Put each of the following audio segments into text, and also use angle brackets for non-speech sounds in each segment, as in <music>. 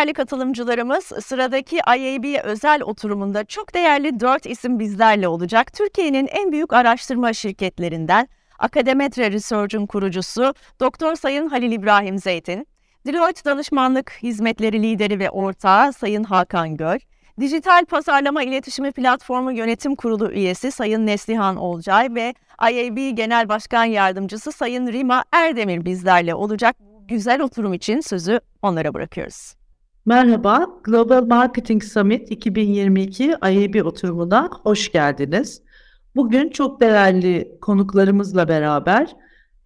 değerli katılımcılarımız sıradaki IAB özel oturumunda çok değerli dört isim bizlerle olacak. Türkiye'nin en büyük araştırma şirketlerinden Akademetre Research'un kurucusu Doktor Sayın Halil İbrahim Zeytin, Deloitte Danışmanlık Hizmetleri Lideri ve Ortağı Sayın Hakan Göl, Dijital Pazarlama İletişimi Platformu Yönetim Kurulu üyesi Sayın Neslihan Olcay ve IAB Genel Başkan Yardımcısı Sayın Rima Erdemir bizlerle olacak. Güzel oturum için sözü onlara bırakıyoruz. Merhaba, Global Marketing Summit 2022 IAB oturumuna hoş geldiniz. Bugün çok değerli konuklarımızla beraber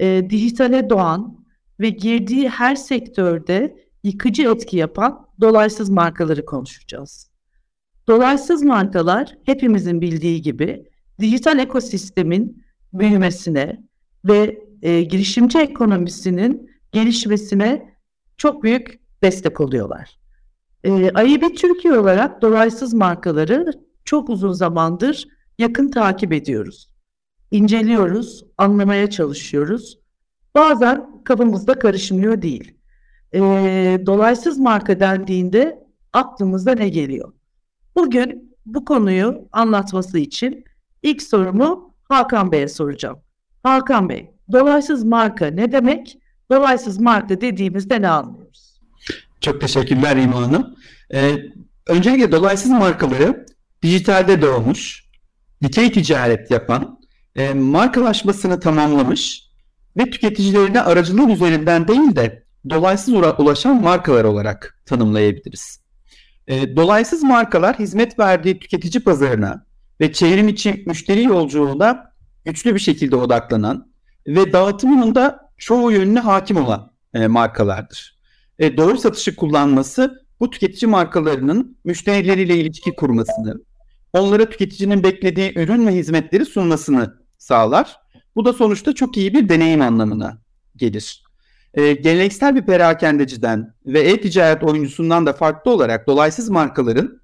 e, dijitale doğan ve girdiği her sektörde yıkıcı etki yapan dolaysız markaları konuşacağız. Dolaysız markalar hepimizin bildiği gibi dijital ekosistemin büyümesine ve e, girişimci ekonomisinin gelişmesine çok büyük destek oluyorlar. E, AİB Türkiye olarak dolaysız markaları çok uzun zamandır yakın takip ediyoruz. İnceliyoruz, anlamaya çalışıyoruz. Bazen kafamızda karışmıyor değil. E, dolaysız marka dendiğinde aklımıza ne geliyor? Bugün bu konuyu anlatması için ilk sorumu Hakan Bey'e soracağım. Hakan Bey, dolaysız marka ne demek? Dolaysız marka dediğimizde ne anlıyoruz? Çok teşekkürler İma Hanım. Ee, öncelikle dolaysız markaları dijitalde doğmuş, dikey ticaret yapan, e, markalaşmasını tamamlamış ve tüketicilerine aracılığın üzerinden değil de dolaysız ulaşan markalar olarak tanımlayabiliriz. E, dolaysız markalar hizmet verdiği tüketici pazarına ve çevrim içi müşteri yolculuğuna güçlü bir şekilde odaklanan ve dağıtımının da çoğu yönüne hakim olan e, markalardır. E, doğru satışı kullanması bu tüketici markalarının müşterileriyle ilişki kurmasını, onlara tüketicinin beklediği ürün ve hizmetleri sunmasını sağlar. Bu da sonuçta çok iyi bir deneyim anlamına gelir e, geleneksel bir perakendeciden ve e-ticaret oyuncusundan da farklı olarak dolaysız markaların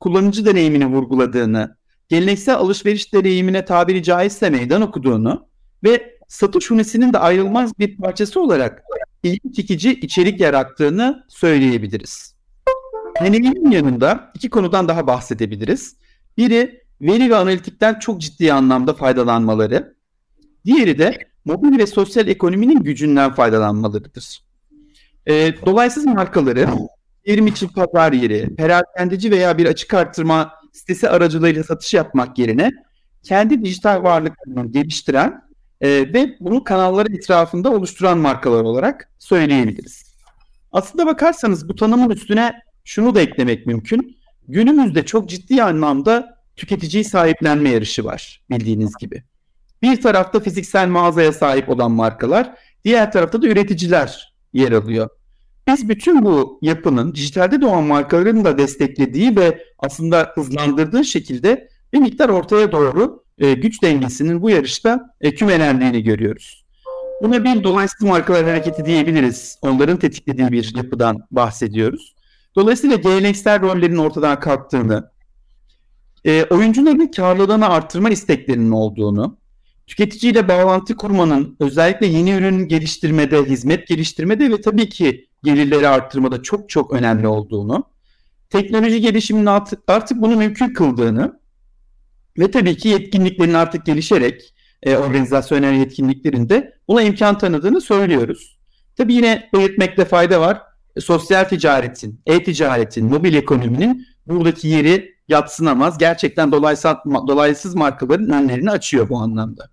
kullanıcı deneyimini vurguladığını, geleneksel alışveriş deneyimine tabiri caizse meydan okuduğunu ve satış hunesinin de ayrılmaz bir parçası olarak ilgi çekici içerik yarattığını söyleyebiliriz. Deneyimin yanında iki konudan daha bahsedebiliriz. Biri veri ve analitikten çok ciddi anlamda faydalanmaları. Diğeri de mobil ve sosyal ekonominin gücünden faydalanmalarıdır. E, dolaysız markaları yerim için pazar yeri, perakendeci veya bir açık arttırma sitesi aracılığıyla satış yapmak yerine kendi dijital varlıklarını geliştiren e, ve bunu kanalları etrafında oluşturan markalar olarak söyleyebiliriz. Aslında bakarsanız bu tanımın üstüne şunu da eklemek mümkün. Günümüzde çok ciddi anlamda tüketiciyi sahiplenme yarışı var bildiğiniz gibi. Bir tarafta fiziksel mağazaya sahip olan markalar, diğer tarafta da üreticiler yer alıyor. Biz bütün bu yapının dijitalde doğan markaların da desteklediği ve aslında hızlandırdığı şekilde bir miktar ortaya doğru e, güç dengesinin bu yarışta e, kümelendiğini görüyoruz. Buna bir dolaysız markalar hareketi diyebiliriz. Onların tetiklediği bir yapıdan bahsediyoruz. Dolayısıyla geleneksel rollerin ortadan kalktığını, e, oyuncuların karlılığını arttırma isteklerinin olduğunu, tüketiciyle bağlantı kurmanın özellikle yeni ürün geliştirmede, hizmet geliştirmede ve tabii ki gelirleri arttırmada çok çok önemli olduğunu, teknoloji gelişiminin artık bunu mümkün kıldığını ve tabii ki yetkinliklerin artık gelişerek e, organizasyonel yetkinliklerinde buna imkan tanıdığını söylüyoruz. Tabii yine belirtmekte fayda var. E, sosyal ticaretin, e-ticaretin, mobil ekonominin buradaki yeri yatsınamaz. Gerçekten dolaysız, dolaysız markaların önlerini açıyor bu anlamda.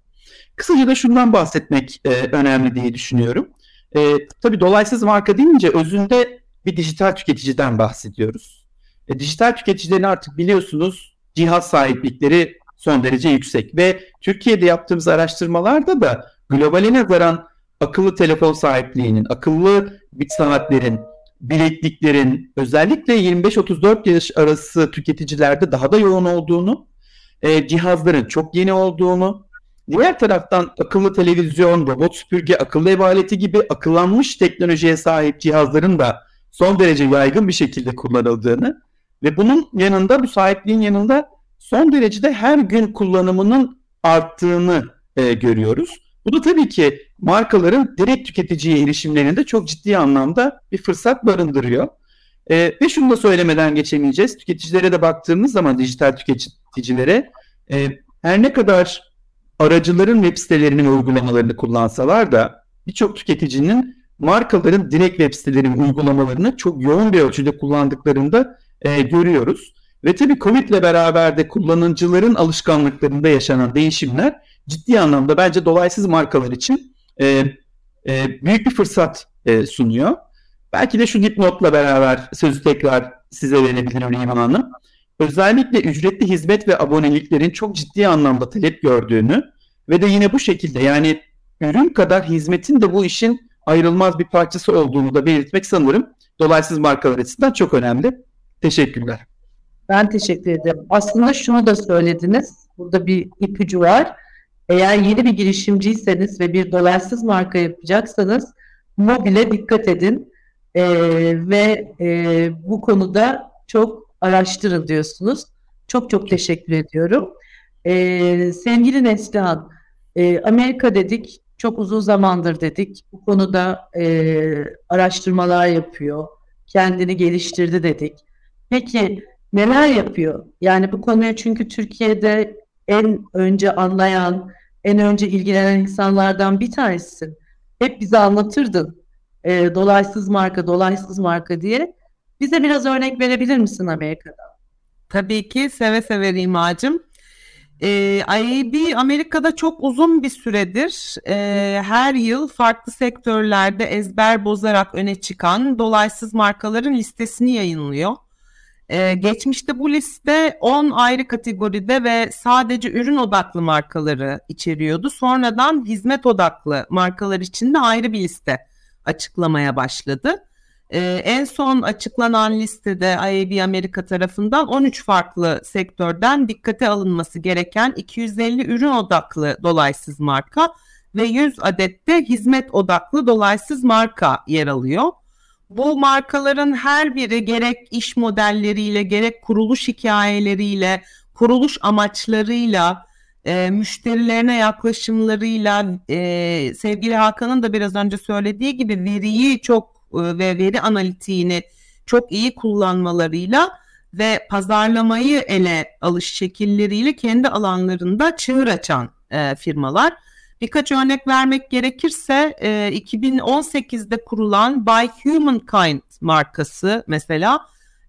Kısaca da şundan bahsetmek e, önemli diye düşünüyorum. E, tabii dolaysız marka deyince özünde bir dijital tüketiciden bahsediyoruz. E, dijital tüketicilerin artık biliyorsunuz cihaz sahiplikleri son derece yüksek. Ve Türkiye'de yaptığımız araştırmalarda da globale nazaran akıllı telefon sahipliğinin, akıllı bit sanatlerin, bilekliklerin özellikle 25-34 yaş arası tüketicilerde daha da yoğun olduğunu, e, cihazların çok yeni olduğunu, Diğer taraftan akıllı televizyon, robot süpürge, akıllı ev aleti gibi akıllanmış teknolojiye sahip cihazların da son derece yaygın bir şekilde kullanıldığını ve bunun yanında bu sahipliğin yanında son derecede her gün kullanımının arttığını e, görüyoruz. Bu da tabii ki markaların direkt tüketiciye erişimlerinde çok ciddi anlamda bir fırsat barındırıyor. E, ve şunu da söylemeden geçemeyeceğiz. Tüketicilere de baktığımız zaman dijital tüketicilere e, her ne kadar aracıların web sitelerinin uygulamalarını kullansalar da birçok tüketicinin markaların direkt web sitelerinin uygulamalarını çok yoğun bir ölçüde kullandıklarında e, görüyoruz. Ve tabii Covid ile beraber de kullanıcıların alışkanlıklarında yaşanan değişimler ciddi anlamda bence dolaysız markalar için e, e, büyük bir fırsat e, sunuyor. Belki de şu dipnotla beraber sözü tekrar size verebilirim Neyman Hanım. Özellikle ücretli hizmet ve aboneliklerin çok ciddi anlamda talep gördüğünü ve de yine bu şekilde yani ürün kadar hizmetin de bu işin ayrılmaz bir parçası olduğunu da belirtmek sanırım dolaysız markalar açısından çok önemli. Teşekkürler. Ben teşekkür ederim. Aslında şunu da söylediniz. Burada bir ipucu var. Eğer yeni bir girişimciyseniz ve bir dolaysız marka yapacaksanız mobile dikkat edin e, ve e, bu konuda çok araştırın diyorsunuz. Çok çok teşekkür ediyorum. E, sevgili Neslihan, e, Amerika dedik, çok uzun zamandır dedik. Bu konuda e, araştırmalar yapıyor, kendini geliştirdi dedik. Peki neler yapıyor? Yani bu konuya çünkü Türkiye'de en önce anlayan, en önce ilgilenen insanlardan bir tanesisin. Hep bize anlatırdın. E, dolaysız marka, dolaysız marka diye. Bize biraz örnek verebilir misin Amerika'da? Tabii ki seve seve Rimacığım. E, IAB Amerika'da çok uzun bir süredir e, her yıl farklı sektörlerde ezber bozarak öne çıkan dolaysız markaların listesini yayınlıyor. Ee, geçmişte bu liste 10 ayrı kategoride ve sadece ürün odaklı markaları içeriyordu. Sonradan hizmet odaklı markalar için de ayrı bir liste açıklamaya başladı. Ee, en son açıklanan listede IAB Amerika tarafından 13 farklı sektörden dikkate alınması gereken 250 ürün odaklı dolaysız marka ve 100 adette hizmet odaklı dolaysız marka yer alıyor. Bu markaların her biri gerek iş modelleriyle gerek kuruluş hikayeleriyle, kuruluş amaçlarıyla, e, müşterilerine yaklaşımlarıyla e, sevgili Hakan'ın da biraz önce söylediği gibi veriyi çok e, ve veri analitiğini çok iyi kullanmalarıyla ve pazarlamayı ele alış şekilleriyle kendi alanlarında çığır açan e, firmalar. Birkaç örnek vermek gerekirse e, 2018'de kurulan By Humankind markası mesela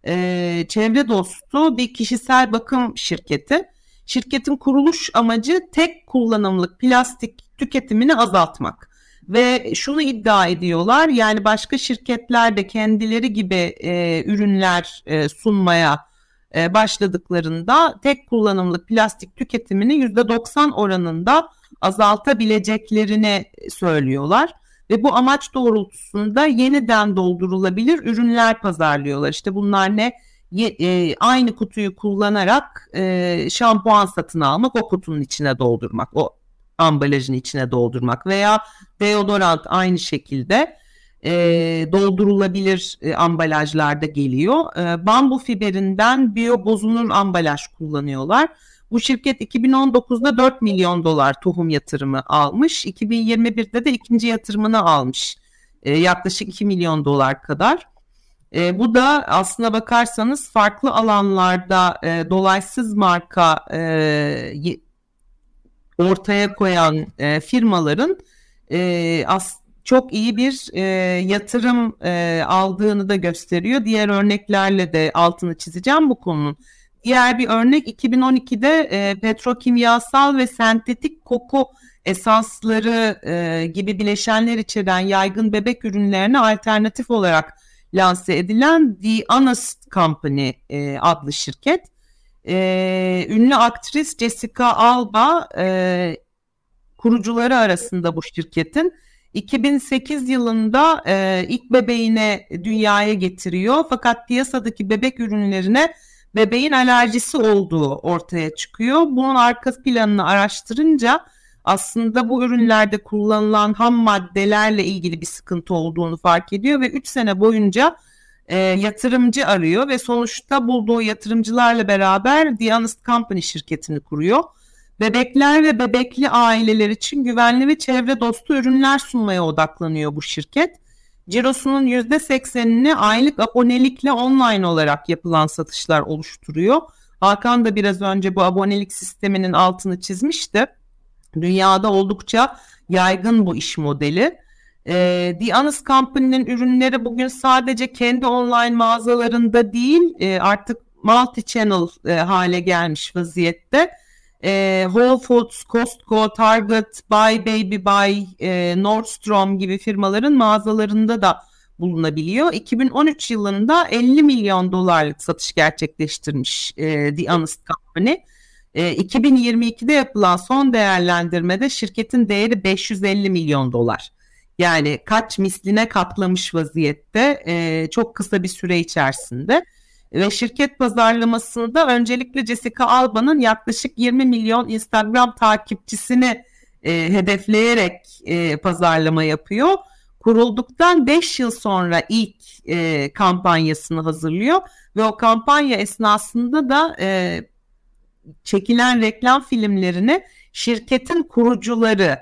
e, çevre dostu bir kişisel bakım şirketi. Şirketin kuruluş amacı tek kullanımlık plastik tüketimini azaltmak. Ve şunu iddia ediyorlar yani başka şirketler de kendileri gibi e, ürünler e, sunmaya e, başladıklarında tek kullanımlık plastik tüketimini %90 oranında azaltabileceklerini söylüyorlar ve bu amaç doğrultusunda yeniden doldurulabilir ürünler pazarlıyorlar. İşte bunlar ne? E, aynı kutuyu kullanarak e, şampuan satın almak, o kutunun içine doldurmak, o ambalajın içine doldurmak veya deodorant aynı şekilde e, doldurulabilir e, ambalajlarda geliyor. E, bambu fiberinden biyo bozunur ambalaj kullanıyorlar. Bu şirket 2019'da 4 milyon dolar tohum yatırımı almış. 2021'de de ikinci yatırımını almış. E, yaklaşık 2 milyon dolar kadar. E, bu da aslına bakarsanız farklı alanlarda e, dolaysız marka e, ortaya koyan e, firmaların e, as, çok iyi bir e, yatırım e, aldığını da gösteriyor. Diğer örneklerle de altını çizeceğim bu konunun. Diğer bir örnek 2012'de e, petrokimyasal ve sentetik koku esansları e, gibi bileşenler içeren yaygın bebek ürünlerine alternatif olarak lanse edilen The Honest Company e, adlı şirket. E, ünlü aktris Jessica Alba e, kurucuları arasında bu şirketin 2008 yılında e, ilk bebeğine dünyaya getiriyor fakat piyasadaki bebek ürünlerine bebeğin alerjisi olduğu ortaya çıkıyor. Bunun arka planını araştırınca aslında bu ürünlerde kullanılan ham maddelerle ilgili bir sıkıntı olduğunu fark ediyor ve 3 sene boyunca e, yatırımcı arıyor ve sonuçta bulduğu yatırımcılarla beraber The Honest Company şirketini kuruyor. Bebekler ve bebekli aileler için güvenli ve çevre dostu ürünler sunmaya odaklanıyor bu şirket cirosunun %80'ini aylık abonelikle online olarak yapılan satışlar oluşturuyor. Hakan da biraz önce bu abonelik sisteminin altını çizmişti. Dünyada oldukça yaygın bu iş modeli. E, The Honest Company'nin ürünleri bugün sadece kendi online mağazalarında değil e, artık multi-channel e, hale gelmiş vaziyette. E, Whole Foods, Costco, Target, Buy Baby Buy, e, Nordstrom gibi firmaların mağazalarında da bulunabiliyor. 2013 yılında 50 milyon dolarlık satış gerçekleştirmiş e, The Honest Company. E, 2022'de yapılan son değerlendirmede şirketin değeri 550 milyon dolar. Yani kaç misline katlamış vaziyette e, çok kısa bir süre içerisinde. Ve şirket pazarlamasını da öncelikle Jessica Alba'nın yaklaşık 20 milyon Instagram takipçisini e, hedefleyerek e, pazarlama yapıyor. Kurulduktan 5 yıl sonra ilk e, kampanyasını hazırlıyor ve o kampanya esnasında da e, çekilen reklam filmlerini şirketin kurucuları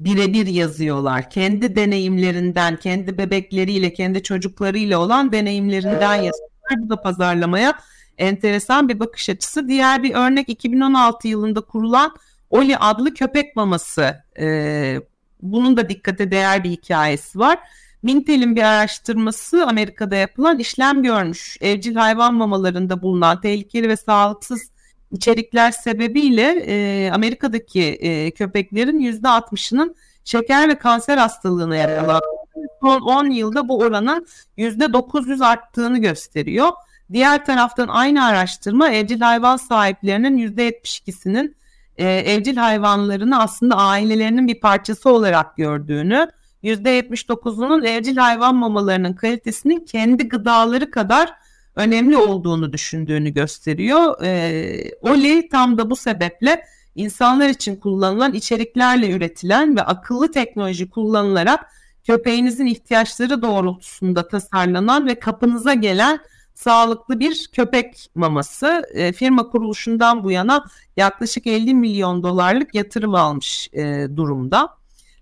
birebir yazıyorlar. Kendi deneyimlerinden, kendi bebekleriyle, kendi çocuklarıyla olan deneyimlerinden yazıyorlar. Bu da pazarlamaya enteresan bir bakış açısı. Diğer bir örnek 2016 yılında kurulan Oli adlı köpek maması. Ee, bunun da dikkate değer bir hikayesi var. Mintel'in bir araştırması Amerika'da yapılan işlem görmüş. Evcil hayvan mamalarında bulunan tehlikeli ve sağlıksız içerikler sebebiyle e, Amerika'daki e, köpeklerin %60'ının şeker ve kanser hastalığına yakalandı. Son 10 yılda bu oranın %900 arttığını gösteriyor. Diğer taraftan aynı araştırma evcil hayvan sahiplerinin %72'sinin e, evcil hayvanlarını aslında ailelerinin bir parçası olarak gördüğünü, %79'unun evcil hayvan mamalarının kalitesinin kendi gıdaları kadar önemli olduğunu düşündüğünü gösteriyor. E, Oli tam da bu sebeple insanlar için kullanılan içeriklerle üretilen ve akıllı teknoloji kullanılarak köpeğinizin ihtiyaçları doğrultusunda tasarlanan ve kapınıza gelen sağlıklı bir köpek maması. E, firma kuruluşundan bu yana yaklaşık 50 milyon dolarlık yatırım almış e, durumda.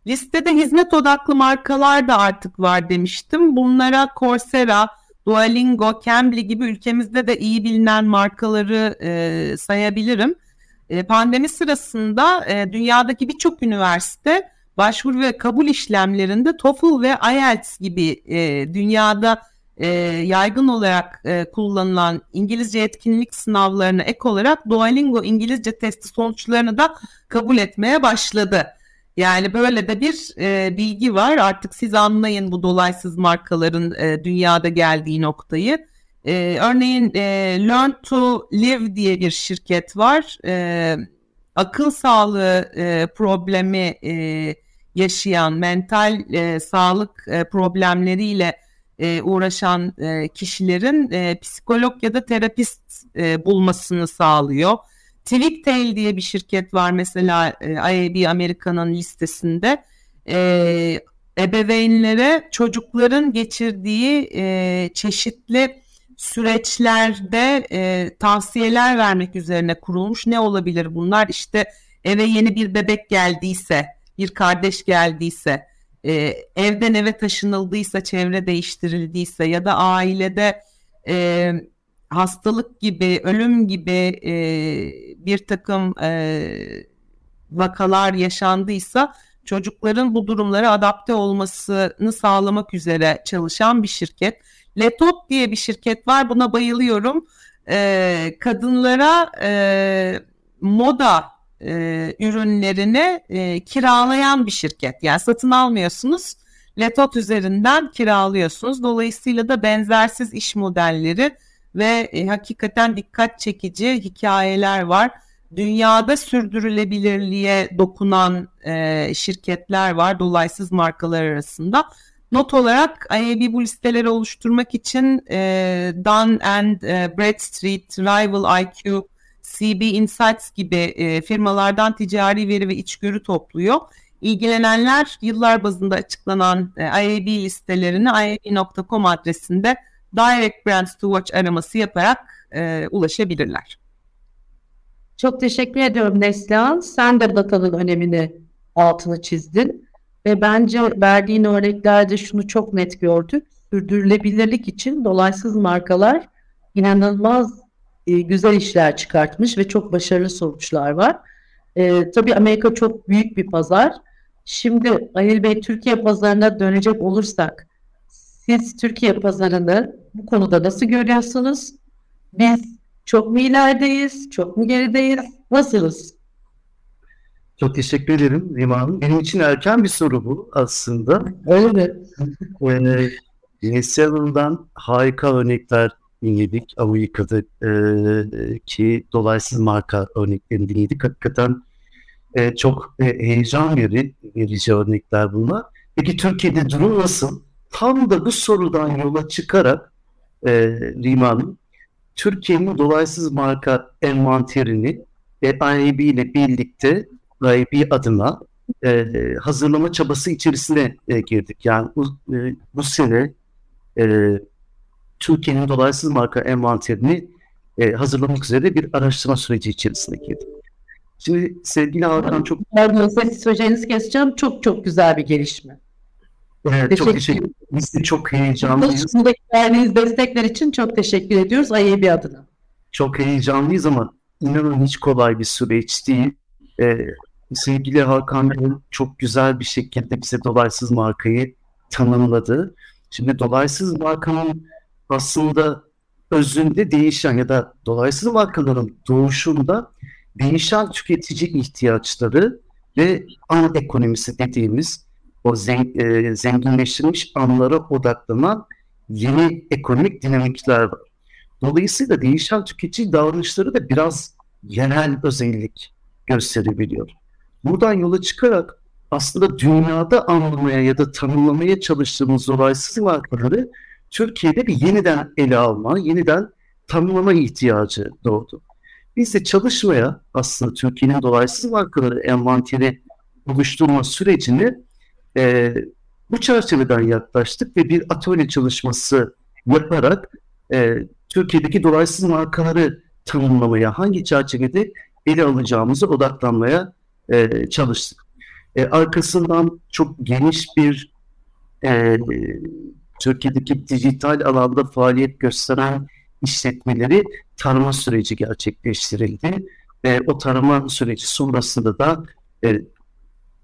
Listede hizmet odaklı markalar da artık var demiştim. Bunlara Coursera, Duolingo, Cambly gibi ülkemizde de iyi bilinen markaları e, sayabilirim. E, pandemi sırasında e, dünyadaki birçok üniversite başvuru ve kabul işlemlerinde TOEFL ve IELTS gibi e, dünyada e, yaygın olarak e, kullanılan İngilizce etkinlik sınavlarına ek olarak Duolingo İngilizce testi sonuçlarını da kabul etmeye başladı. Yani böyle de bir e, bilgi var. Artık siz anlayın bu dolaysız markaların e, dünyada geldiği noktayı. E, örneğin e, Learn to Live diye bir şirket var. E, akıl sağlığı e, problemi e, yaşayan, mental e, sağlık e, problemleriyle e, uğraşan e, kişilerin e, psikolog ya da terapist e, bulmasını sağlıyor. Twigtail diye bir şirket var mesela e, IAB Amerika'nın listesinde. E, ebeveynlere çocukların geçirdiği e, çeşitli süreçlerde e, tavsiyeler vermek üzerine kurulmuş. Ne olabilir bunlar? İşte eve yeni bir bebek geldiyse, bir kardeş geldiyse, e, evden eve taşınıldıysa, çevre değiştirildiyse ya da ailede e, hastalık gibi, ölüm gibi e, bir takım e, vakalar yaşandıysa çocukların bu durumlara adapte olmasını sağlamak üzere çalışan bir şirket. Letop diye bir şirket var. Buna bayılıyorum. E, kadınlara e, moda e, ürünlerini e, kiralayan bir şirket. Yani satın almıyorsunuz. Letot üzerinden kiralıyorsunuz. Dolayısıyla da benzersiz iş modelleri ve e, hakikaten dikkat çekici hikayeler var. Dünyada sürdürülebilirliğe dokunan e, şirketler var dolaysız markalar arasında. Not olarak IAB bu listeleri oluşturmak için e, Dun and e, Bradstreet, Rival IQ, CB Insights gibi e, firmalardan ticari veri ve içgörü topluyor. İlgilenenler yıllar bazında açıklanan e, IAB listelerini iab.com adresinde Direct Brands to Watch araması yaparak e, ulaşabilirler. Çok teşekkür ediyorum Neslihan. Sen de datanın önemini altını çizdin. Ve bence verdiğin örneklerde şunu çok net gördük. Sürdürülebilirlik için dolaysız markalar inanılmaz e, güzel işler çıkartmış ve çok başarılı sonuçlar var. E, tabii Amerika çok büyük bir pazar. Şimdi Halil Bey Türkiye pazarına dönecek olursak siz Türkiye pazarını bu konuda nasıl görüyorsunuz? Biz çok mu ilerideyiz? Çok mu gerideyiz? Nasılız? Çok teşekkür ederim Rima Hanım. Benim için erken bir soru bu aslında. Öyle mi? <laughs> Ee, Neslihan'dan harika örnekler dinledik. Amerika'da e, ki dolaysız marka örneklerini dinledik. Hakikaten e, çok e, heyecan veri, verici örnekler bunlar. Peki Türkiye'de durum nasıl? Tam da bu sorudan yola çıkarak e, Rima Hanım, Türkiye'nin dolaysız marka envanterini e, IAB ile birlikte IAB adına e, hazırlama çabası içerisine e, girdik. Yani bu, e, bu sene e, Türkiye'nin dolaysız marka envanterini e, hazırlamak üzere bir araştırma süreci içerisine girdik. Şimdi sevgili Hakan çok... Pardon, siz söyleyeceğinizi keseceğim. Çok çok güzel bir gelişme. Evet, çok teşekkür ederim. Biz de çok heyecanlıyız. Buradaki verdiğiniz destekler için çok teşekkür ediyoruz IAB adına. Çok heyecanlıyız ama inanın hiç kolay bir süreç değil. Ee, sevgili Hakan Bey çok güzel bir şekilde bize dolaysız markayı tanımladı. Şimdi dolaysız markanın aslında özünde değişen ya da dolaysız markaların doğuşunda değişen tüketici ihtiyaçları ve ana ekonomisi dediğimiz o zen, e, zenginleştirilmiş anlara odaklanan yeni ekonomik dinamikler var. Dolayısıyla değişen tüketici davranışları da biraz yerel özellik gösterebiliyor. Buradan yola çıkarak aslında dünyada anlamaya ya da tanımlamaya çalıştığımız dolaysız markaları Türkiye'de bir yeniden ele alma, yeniden tanımlama ihtiyacı doğdu. Biz de çalışmaya aslında Türkiye'nin dolaysız markaları envanteri oluşturma sürecini e, bu çerçeveden yaklaştık ve bir atölye çalışması yaparak e, Türkiye'deki dolaysız markaları tanımlamaya, hangi çerçevede ele alacağımızı odaklanmaya e, çalıştık. E, arkasından çok geniş bir e, Türkiye'deki dijital alanda faaliyet gösteren işletmeleri tarama süreci gerçekleştirildi. Ve o tarama süreci sonrasında da e,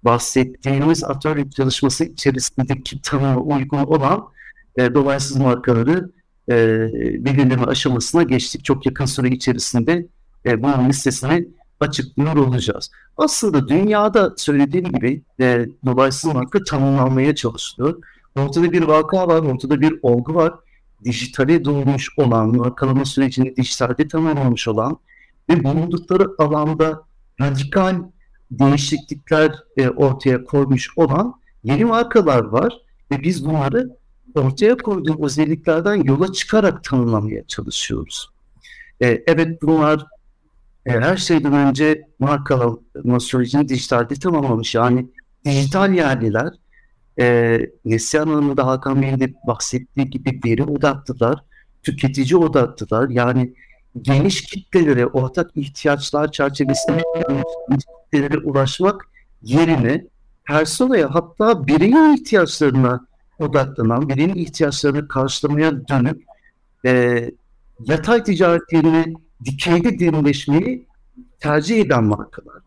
bahsettiğimiz atölye çalışması içerisindeki tanıma uygun olan e, dolaysız markaları e, belirleme aşamasına geçtik. Çok yakın süre içerisinde e, bunun listesini açıklıyor olacağız. Aslında dünyada söylediğim gibi e, dolaysız marka tanımlanmaya çalışılıyor. Ortada bir vaka var, ortada bir olgu var. Dijitale doğmuş olan, markalama sürecini dijitalde tamamlamış olan ve bulundukları alanda radikal değişiklikler e, ortaya koymuş olan yeni markalar var ve biz bunları ortaya koyduğu özelliklerden yola çıkarak tanımlamaya çalışıyoruz. E, evet bunlar her şeyden önce markalama sürecini dijitalde tamamlamış. Yani dijital yerliler e, Neslihan Hanım'ın da Hakan Bey'in de bahsettiği gibi veri odaklılar, tüketici odaklılar. Yani geniş kitlelere, ortak ihtiyaçlar çerçevesinde kitlelere ulaşmak yerine personaya hatta bireyin ihtiyaçlarına odaklanan, bireyin ihtiyaçlarını karşılamaya dönük e, yatay ticaret yerine dikeyde derinleşmeyi tercih eden markalar.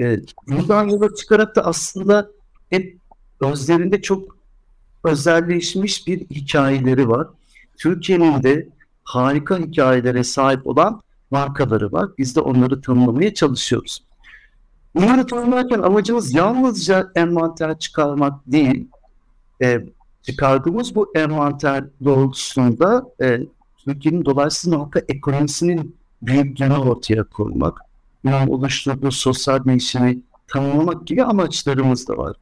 E, buradan yola çıkarak da aslında hep gözlerinde çok özelleşmiş bir hikayeleri var. Türkiye'nin de harika hikayelere sahip olan markaları var. Biz de onları tanımlamaya çalışıyoruz. Bunları tanımlarken amacımız yalnızca envanter çıkarmak değil. E, çıkardığımız bu envanter doğrultusunda e, Türkiye'nin dolaysız marka ekonomisinin büyüklüğünü ortaya koymak, yani oluşturduğu sosyal değişimi tanımlamak gibi amaçlarımız da var.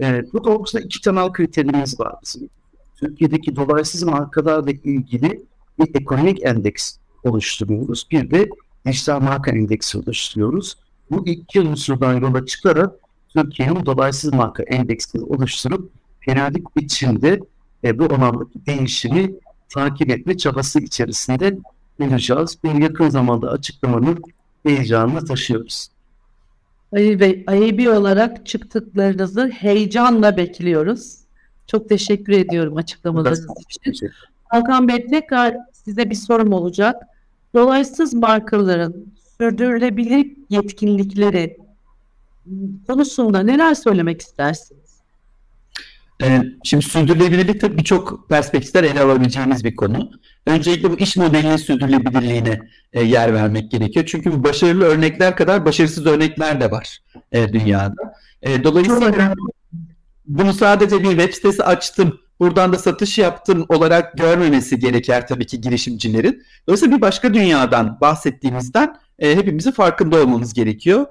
E, bu doğrultusunda iki temel kriterimiz var bizim. Türkiye'deki dolaysız markalarla ilgili bir ekonomik endeks oluşturuyoruz. Bir de dijital marka endeksi oluşturuyoruz. Bu iki unsurdan yola çıkarak Türkiye'nin dolaysız marka endeksini oluşturup periyodik biçimde e, bu alandaki değişimi takip etme çabası içerisinde bulacağız. Bir yakın zamanda açıklamanın heyecanını taşıyoruz. Ali Bey, IAB olarak çıktıklarınızı heyecanla bekliyoruz. Çok teşekkür ediyorum açıklamalarınız için. Hakan Bey tekrar size bir sorum olacak. Dolaysız markaların sürdürülebilir yetkinlikleri konusunda neler söylemek istersiniz? Ee, şimdi sürdürülebilirlik tabii birçok perspektiften ele alabileceğimiz bir konu. Öncelikle bu iş modelinin sürdürülebilirliğine e, yer vermek gerekiyor. Çünkü bu başarılı örnekler kadar başarısız örnekler de var e, dünyada. E, dolayısıyla bunu sadece bir web sitesi açtım, buradan da satış yaptım olarak görmemesi gereker tabii ki girişimcilerin. Dolayısıyla bir başka dünyadan bahsettiğimizden hepimizin farkında olmamız gerekiyor.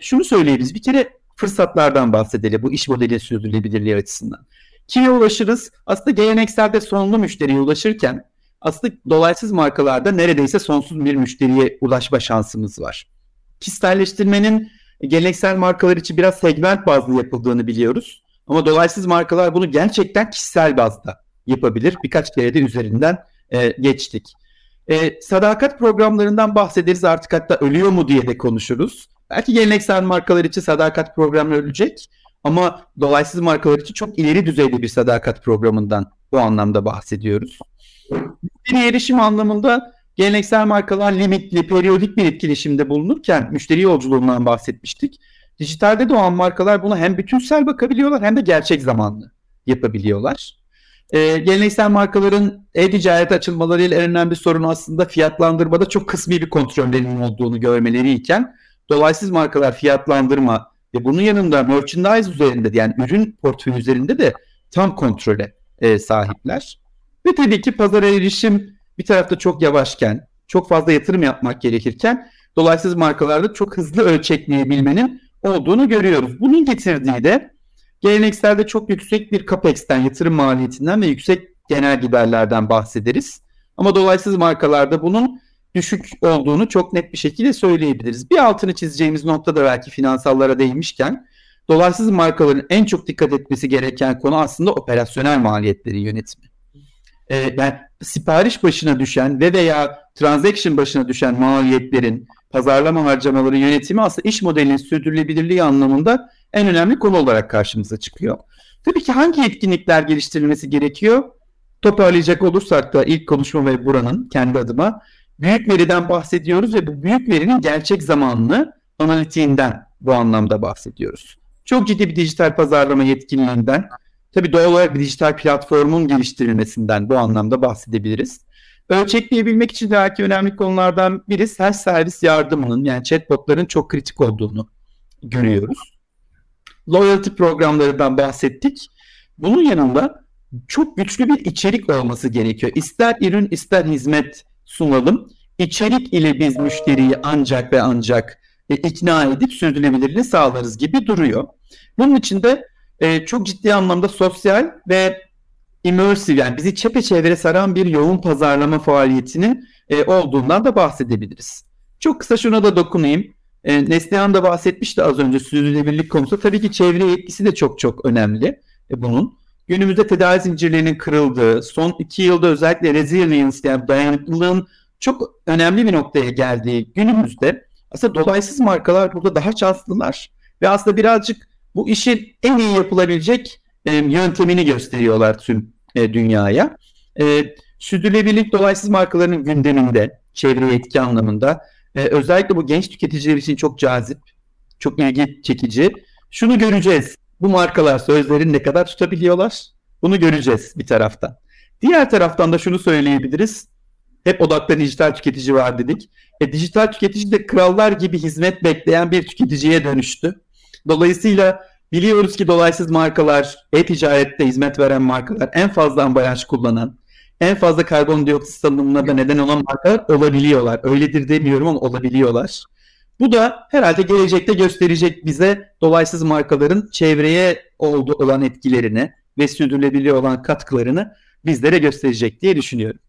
Şunu söyleyebiliriz. Bir kere fırsatlardan bahsedelim bu iş modeli sürdürülebilirliği açısından. Kime ulaşırız? Aslında gelenekselde sonlu müşteriye ulaşırken aslında dolaysız markalarda neredeyse sonsuz bir müşteriye ulaşma şansımız var. Kişiselleştirmenin geleneksel markalar için biraz segment bazlı yapıldığını biliyoruz. Ama dolaysız markalar bunu gerçekten kişisel bazda yapabilir. Birkaç kere de üzerinden e, geçtik. E, sadakat programlarından bahsederiz artık hatta ölüyor mu diye de konuşuruz. Belki geleneksel markalar için sadakat programı ölecek ama dolaysız markalar için çok ileri düzeyde bir sadakat programından bu anlamda bahsediyoruz. Müşteri erişim anlamında geleneksel markalar limitli, periyodik bir etkileşimde bulunurken müşteri yolculuğundan bahsetmiştik. Dijitalde doğan markalar buna hem bütünsel bakabiliyorlar hem de gerçek zamanlı yapabiliyorlar. Ee, geleneksel markaların e-ticaret açılmalarıyla en önemli sorun aslında fiyatlandırmada çok kısmi bir kontrollerinin olduğunu görmeleri iken dolaysız markalar fiyatlandırma ve bunun yanında merchandise üzerinde yani ürün portföyü üzerinde de tam kontrole e, sahipler. Ve tabii ki pazara erişim bir tarafta çok yavaşken, çok fazla yatırım yapmak gerekirken dolaysız markalarda çok hızlı ölçekleyebilmenin olduğunu görüyoruz. Bunun getirdiği de gelenekselde çok yüksek bir CAPEX'ten, yatırım maliyetinden ve yüksek genel giderlerden bahsederiz. Ama dolaysız markalarda bunun düşük olduğunu çok net bir şekilde söyleyebiliriz. Bir altını çizeceğimiz nokta da belki finansallara değinmişken dolaysız markaların en çok dikkat etmesi gereken konu aslında operasyonel maliyetleri yönetimi. Ee, yani sipariş başına düşen ve veya transaction başına düşen maliyetlerin pazarlama harcamaları yönetimi aslında iş modelinin sürdürülebilirliği anlamında en önemli konu olarak karşımıza çıkıyor. Tabii ki hangi etkinlikler geliştirilmesi gerekiyor? Toparlayacak olursak da ilk konuşma ve buranın kendi adıma büyük veriden bahsediyoruz ve bu büyük verinin gerçek zamanlı analitiğinden bu anlamda bahsediyoruz. Çok ciddi bir dijital pazarlama yetkinliğinden, tabii doğal olarak bir dijital platformun geliştirilmesinden bu anlamda bahsedebiliriz. Ölçekleyebilmek için de belki önemli konulardan biri self servis yardımının yani chatbotların çok kritik olduğunu görüyoruz. Loyalty programlarından bahsettik. Bunun yanında çok güçlü bir içerik olması gerekiyor. İster ürün ister hizmet sunalım. İçerik ile biz müşteriyi ancak ve ancak e, ikna edip sürdürülebilirliğini sağlarız gibi duruyor. Bunun için de e, çok ciddi anlamda sosyal ve immersive yani bizi çepeçevre saran bir yoğun pazarlama faaliyetinin e, olduğundan da bahsedebiliriz. Çok kısa şuna da dokunayım. E, Neslihan da bahsetmişti az önce sürdürülebilirlik konusu. Tabii ki çevre etkisi de çok çok önemli e, bunun. Günümüzde tedavi zincirlerinin kırıldığı, son iki yılda özellikle resilience yani dayanıklılığın çok önemli bir noktaya geldiği günümüzde aslında dolaysız markalar burada daha şanslılar. Ve aslında birazcık bu işin en iyi yapılabilecek e, yöntemini gösteriyorlar tüm e, dünyaya. E, sürdürülebilirlik dolaysız markaların gündeminde, çevre etki anlamında e, özellikle bu genç tüketiciler için çok cazip, çok ilgi çekici. Şunu göreceğiz. Bu markalar sözlerini ne kadar tutabiliyorlar? Bunu göreceğiz bir taraftan. Diğer taraftan da şunu söyleyebiliriz. Hep odakta dijital tüketici var dedik. E, dijital tüketici de krallar gibi hizmet bekleyen bir tüketiciye dönüştü. Dolayısıyla biliyoruz ki dolaysız markalar, e-ticarette hizmet veren markalar en fazla ambalaj kullanan, en fazla karbondioksit salınımına da neden olan markalar olabiliyorlar. Öyledir demiyorum ama olabiliyorlar. Bu da herhalde gelecekte gösterecek bize dolaysız markaların çevreye olduğu olan etkilerini ve sürdürülebilir olan katkılarını bizlere gösterecek diye düşünüyorum.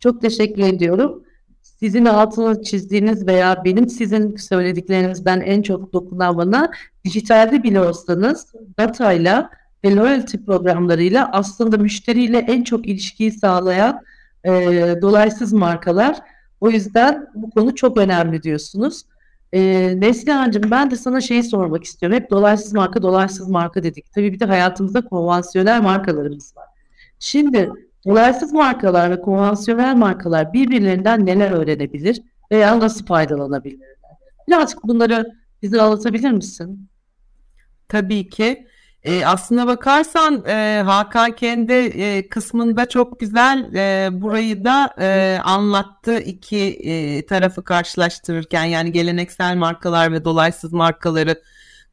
Çok teşekkür ediyorum. Sizin altını çizdiğiniz veya benim sizin söylediklerinizden en çok dokunan bana dijitalde bile olsanız datayla ve loyalty programlarıyla aslında müşteriyle en çok ilişkiyi sağlayan e, dolaysız markalar. O yüzden bu konu çok önemli diyorsunuz. E, Neslihan'cığım ben de sana şeyi sormak istiyorum. Hep dolaysız marka, dolaysız marka dedik. Tabii bir de hayatımızda konvansiyonel markalarımız var. Şimdi dolaysız markalar ve konvansiyonel markalar birbirlerinden neler öğrenebilir veya nasıl faydalanabilirler? Birazcık bunları bize anlatabilir misin? Tabii ki. E, aslına bakarsan e, Hakan kendi e, kısmında çok güzel e, burayı da e, anlattı iki e, tarafı karşılaştırırken yani geleneksel markalar ve dolaysız markaları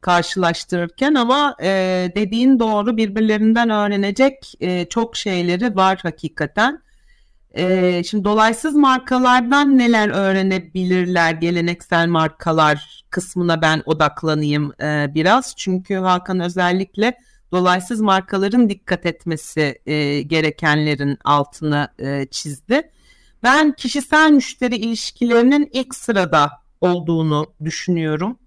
karşılaştırırken ama e, dediğin doğru birbirlerinden öğrenecek e, çok şeyleri var hakikaten. E, şimdi dolaysız markalardan neler öğrenebilirler geleneksel markalar kısmına ben odaklanayım e, biraz. Çünkü Hakan özellikle dolaysız markaların dikkat etmesi e, gerekenlerin altını e, çizdi. Ben kişisel müşteri ilişkilerinin ilk sırada olduğunu düşünüyorum.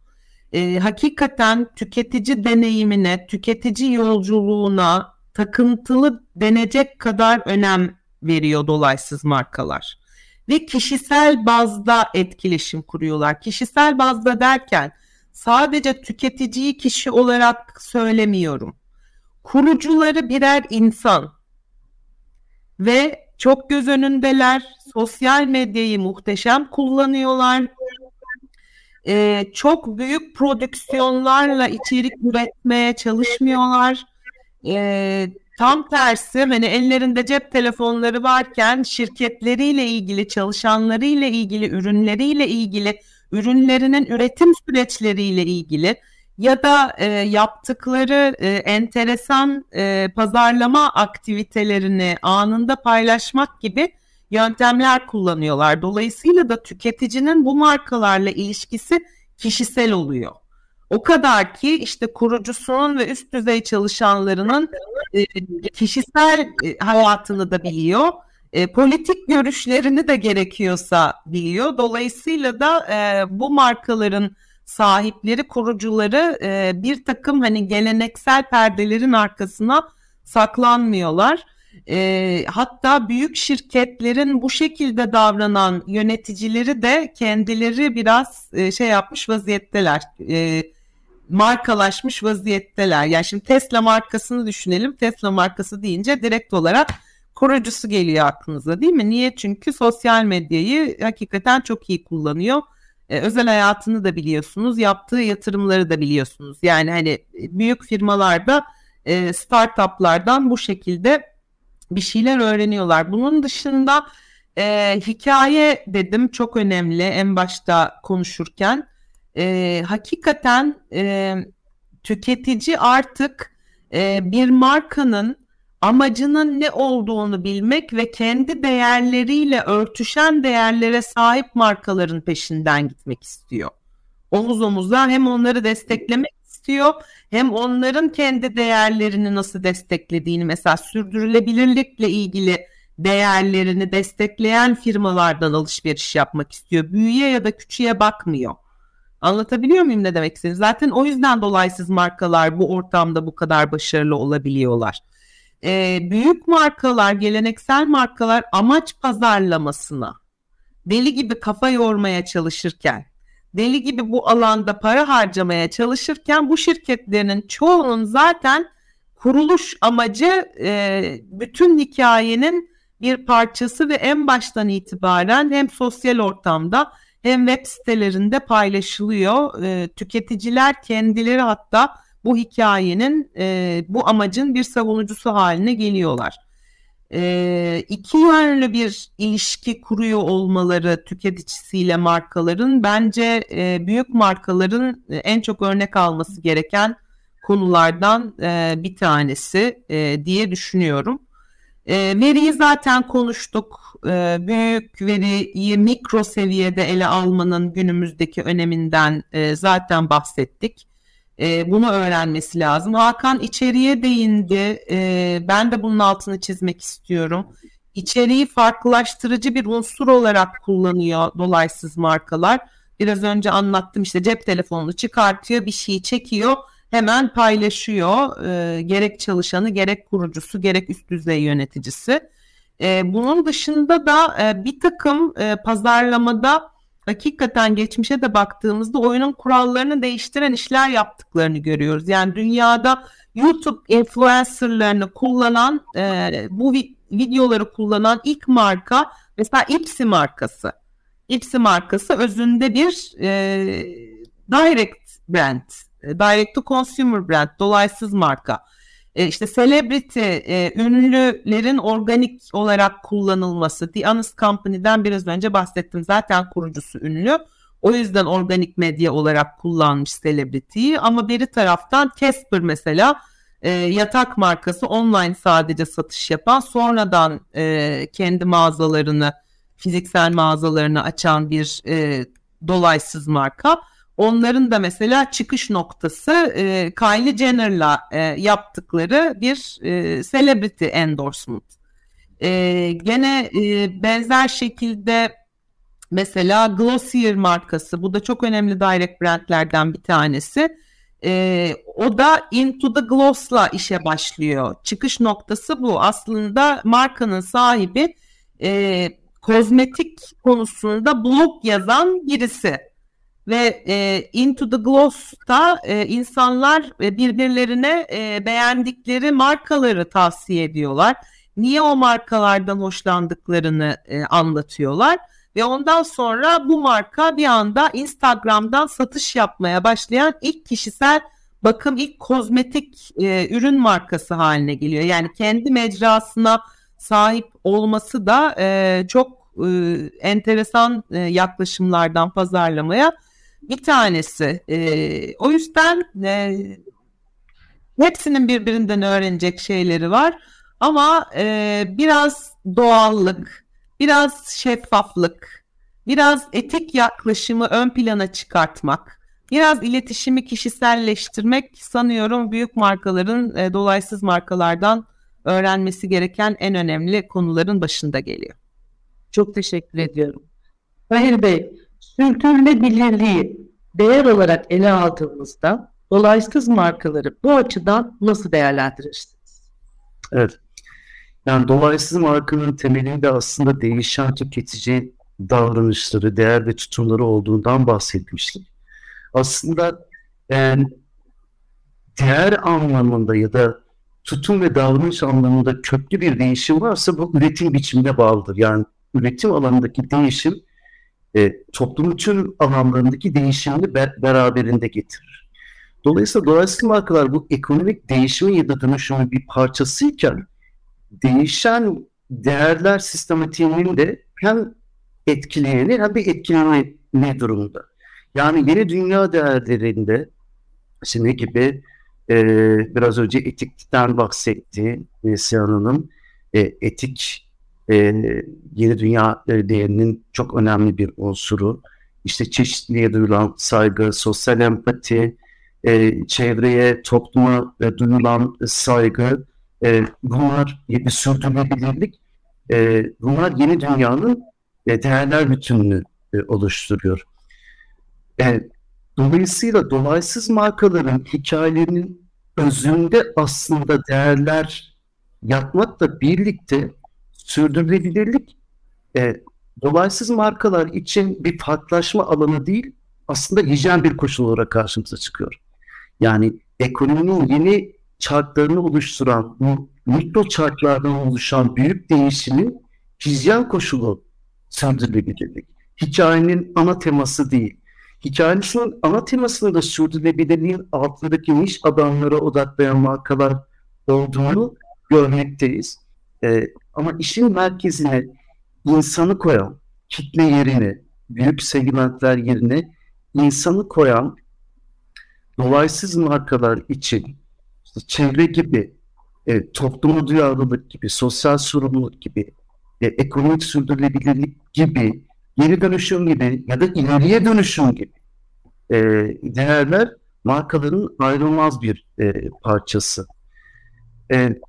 E, hakikaten tüketici deneyimine, tüketici yolculuğuna takıntılı denecek kadar önem veriyor dolaysız markalar. Ve kişisel bazda etkileşim kuruyorlar. Kişisel bazda derken sadece tüketiciyi kişi olarak söylemiyorum. Kurucuları birer insan ve çok göz önündeler. Sosyal medyayı muhteşem kullanıyorlar. Ee, çok büyük prodüksiyonlarla içerik üretmeye çalışmıyorlar. Ee, Tam tersi hani ellerinde cep telefonları varken şirketleriyle ilgili, çalışanlarıyla ilgili, ürünleriyle ilgili, ürünlerinin üretim süreçleriyle ilgili ya da e, yaptıkları e, enteresan e, pazarlama aktivitelerini anında paylaşmak gibi yöntemler kullanıyorlar. Dolayısıyla da tüketicinin bu markalarla ilişkisi kişisel oluyor. O kadar ki işte kurucusunun ve üst düzey çalışanlarının e, kişisel e, hayatını da biliyor. E, politik görüşlerini de gerekiyorsa biliyor. Dolayısıyla da e, bu markaların sahipleri, kurucuları e, bir takım hani geleneksel perdelerin arkasına saklanmıyorlar. E, hatta büyük şirketlerin bu şekilde davranan yöneticileri de kendileri biraz e, şey yapmış vaziyetteler. E, markalaşmış vaziyetteler. Yani şimdi Tesla markasını düşünelim. Tesla markası deyince direkt olarak kurucusu geliyor aklınıza değil mi? Niye? Çünkü sosyal medyayı hakikaten çok iyi kullanıyor. Ee, özel hayatını da biliyorsunuz, yaptığı yatırımları da biliyorsunuz. Yani hani büyük firmalarda e, startuplardan bu şekilde bir şeyler öğreniyorlar. Bunun dışında e, hikaye dedim çok önemli en başta konuşurken e, hakikaten e, tüketici artık e, bir markanın amacının ne olduğunu bilmek ve kendi değerleriyle örtüşen değerlere sahip markaların peşinden gitmek istiyor. Omuz omuza hem onları desteklemek istiyor hem onların kendi değerlerini nasıl desteklediğini mesela sürdürülebilirlikle ilgili değerlerini destekleyen firmalardan alışveriş yapmak istiyor. Büyüye ya da küçüğe bakmıyor. Anlatabiliyor muyum ne demek istediğimi? Zaten o yüzden dolaysız markalar bu ortamda bu kadar başarılı olabiliyorlar. Ee, büyük markalar, geleneksel markalar amaç pazarlamasına deli gibi kafa yormaya çalışırken, deli gibi bu alanda para harcamaya çalışırken bu şirketlerin çoğunun zaten kuruluş amacı e, bütün hikayenin bir parçası ve en baştan itibaren hem sosyal ortamda hem web sitelerinde paylaşılıyor. E, tüketiciler kendileri hatta bu hikayenin, e, bu amacın bir savunucusu haline geliyorlar. E, iki yönlü bir ilişki kuruyor olmaları tüketicisiyle markaların bence e, büyük markaların en çok örnek alması gereken konulardan e, bir tanesi e, diye düşünüyorum. E, veriyi zaten konuştuk. E, büyük veriyi mikro seviyede ele almanın günümüzdeki öneminden e, zaten bahsettik. E, bunu öğrenmesi lazım. Hakan içeriye değindi. E, ben de bunun altını çizmek istiyorum. İçeriği farklılaştırıcı bir unsur olarak kullanıyor dolaysız markalar. Biraz önce anlattım işte cep telefonunu çıkartıyor, bir şeyi çekiyor hemen paylaşıyor. E, gerek çalışanı, gerek kurucusu, gerek üst düzey yöneticisi. E, bunun dışında da e, bir takım e, pazarlamada hakikaten geçmişe de baktığımızda oyunun kurallarını değiştiren işler yaptıklarını görüyoruz. Yani dünyada YouTube influencerlarını kullanan, e, bu vi- videoları kullanan ilk marka mesela Ipsy markası. Ipsy markası özünde bir e, direct brand, direct to consumer brand, dolaysız marka. E, işte celebrity, e, ünlülerin organik olarak kullanılması. The Honest Company'den biraz önce bahsettim. Zaten kurucusu ünlü. O yüzden organik medya olarak kullanmış celebrity'yi. Ama biri taraftan Casper mesela e, yatak markası online sadece satış yapan sonradan e, kendi mağazalarını fiziksel mağazalarını açan bir e, dolaysız marka. Onların da mesela çıkış noktası e, Kylie Jenner'la e, yaptıkları bir e, celebrity endorsement. E, gene e, benzer şekilde mesela Glossier markası bu da çok önemli direct brandlerden bir tanesi. E, o da Into the Gloss'la işe başlıyor. Çıkış noktası bu. Aslında markanın sahibi e, kozmetik konusunda blog yazan birisi ve e, Into the Gloss'ta e, insanlar e, birbirlerine e, beğendikleri markaları tavsiye ediyorlar. Niye o markalardan hoşlandıklarını e, anlatıyorlar ve ondan sonra bu marka bir anda Instagram'dan satış yapmaya başlayan ilk kişisel bakım ilk kozmetik e, ürün markası haline geliyor. Yani kendi mecrasına sahip olması da e, çok e, enteresan e, yaklaşımlardan pazarlamaya bir tanesi. E, o yüzden e, hepsinin birbirinden öğrenecek şeyleri var. Ama e, biraz doğallık, biraz şeffaflık, biraz etik yaklaşımı ön plana çıkartmak, biraz iletişimi kişiselleştirmek sanıyorum büyük markaların e, dolaysız markalardan öğrenmesi gereken en önemli konuların başında geliyor. Çok teşekkür ediyorum. Bahir Bey, sürdürülebilirliği değer olarak ele aldığımızda dolaysız markaları bu açıdan nasıl değerlendirirsiniz? Evet. Yani dolaysız markanın temelinde aslında değişen tüketici davranışları, değer ve tutumları olduğundan bahsetmiştik. Aslında yani değer anlamında ya da tutum ve davranış anlamında köklü bir değişim varsa bu üretim biçimine bağlıdır. Yani üretim alanındaki değişim e, toplumun tüm alanlarındaki değişimini be, beraberinde getirir. Dolayısıyla dolayısız markalar bu ekonomik değişimin ya da dönüşümün bir parçasıyken değişen değerler sistematiğinin de hem etkileyeni hem de etkileme ne durumda. Yani yeni dünya değerlerinde ne gibi e, biraz önce etikten bahsetti Neslihan Hanım. E, etik e, yeni dünya değerinin çok önemli bir unsuru. İşte çeşitliliğe duyulan saygı, sosyal empati, e, çevreye, topluma e, duyulan saygı, e, bunlar bir sürdürülebilirlik, e, bunlar yeni dünyanın e, değerler bütününü e, oluşturuyor. E, dolayısıyla dolaysız markaların hikayelerinin özünde aslında değerler yapmakla birlikte sürdürülebilirlik e, dolaysız markalar için bir farklılaşma alanı değil, aslında hijyen bir koşul olarak karşımıza çıkıyor. Yani ekonominin yeni çarklarını oluşturan, bu mikro çarklardan oluşan büyük değişimin hijyen koşulu sürdürülebilirlik. Hikayenin ana teması değil. Hikayesinin ana temasında da sürdürülebilirliğin altındaki niş alanlara odaklayan markalar olduğunu görmekteyiz. Ee, ama işin merkezine insanı koyan, kitle yerine, büyük segmentler yerine insanı koyan dolaysız markalar için işte çevre gibi, e, topluma duyarlılık gibi, sosyal sorumluluk gibi, e, ekonomik sürdürülebilirlik gibi, geri dönüşüm gibi ya da ileriye dönüşüm gibi e, değerler markaların ayrılmaz bir e, parçası. E,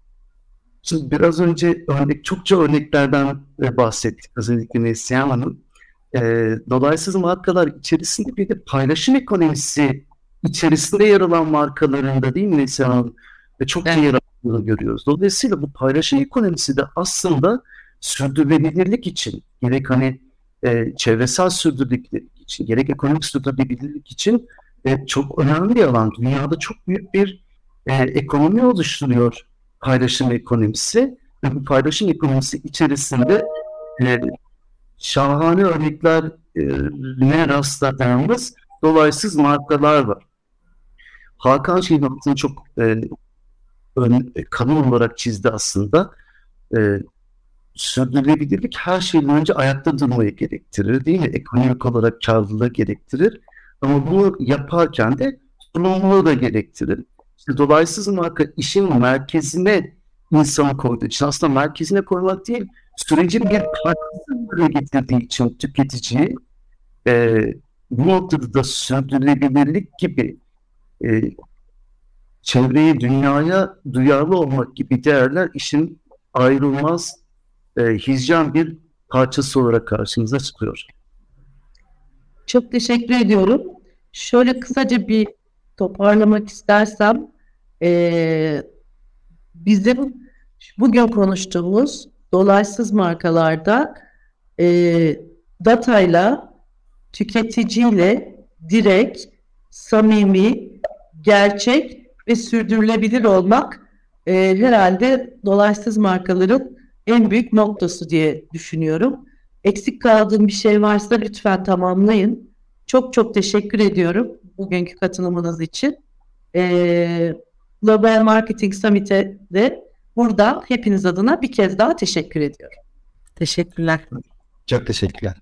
şimdi biraz önce örnek, çokça örneklerden e, bahsettik özellikle Neslihan Hanım. E, dolaysız markalar içerisinde bir de paylaşım ekonomisi içerisinde yer alan markalarında değil mi Neslihan Hanım? Ve çok evet. yer aldığını görüyoruz. Dolayısıyla bu paylaşım ekonomisi de aslında sürdürülebilirlik için gerek hani e, çevresel sürdürülebilirlik için, gerek ekonomik sürdürülebilirlik için e, çok önemli bir alan. Dünyada çok büyük bir e, ekonomi oluşturuyor paylaşım ekonomisi ve <laughs> bu paylaşım ekonomisi içerisinde e, şahane örneklerine rastladığımız dolaysız markalar var. Hakan şeyin altını çok e, ön, kalın olarak çizdi aslında. E, sürdürülebilirlik her şeyden önce ayakta durmayı gerektirir değil mi? Ekonomik olarak karlılığı gerektirir. Ama bunu yaparken de sorumluluğu da gerektirir. İşte dolaysız marka işin merkezine insanı koyduğu için aslında merkezine koymak değil, sürecin bir parçası getirdiği için tüketici e, bu noktada da sürdürülebilirlik gibi e, çevreye, dünyaya duyarlı olmak gibi değerler işin ayrılmaz e, hijyen bir parçası olarak karşımıza çıkıyor. Çok teşekkür ediyorum. Şöyle kısaca bir toparlamak istersem e, bizim bugün konuştuğumuz dolaysız markalarda e, datayla tüketiciyle direkt, samimi, gerçek ve sürdürülebilir olmak e, herhalde dolaysız markaların en büyük noktası diye düşünüyorum. Eksik kaldığım bir şey varsa lütfen tamamlayın. Çok çok teşekkür ediyorum bugünkü katılımınız için. Ee, Global Marketing Summit'e de burada hepiniz adına bir kez daha teşekkür ediyorum. Teşekkürler. Çok teşekkürler.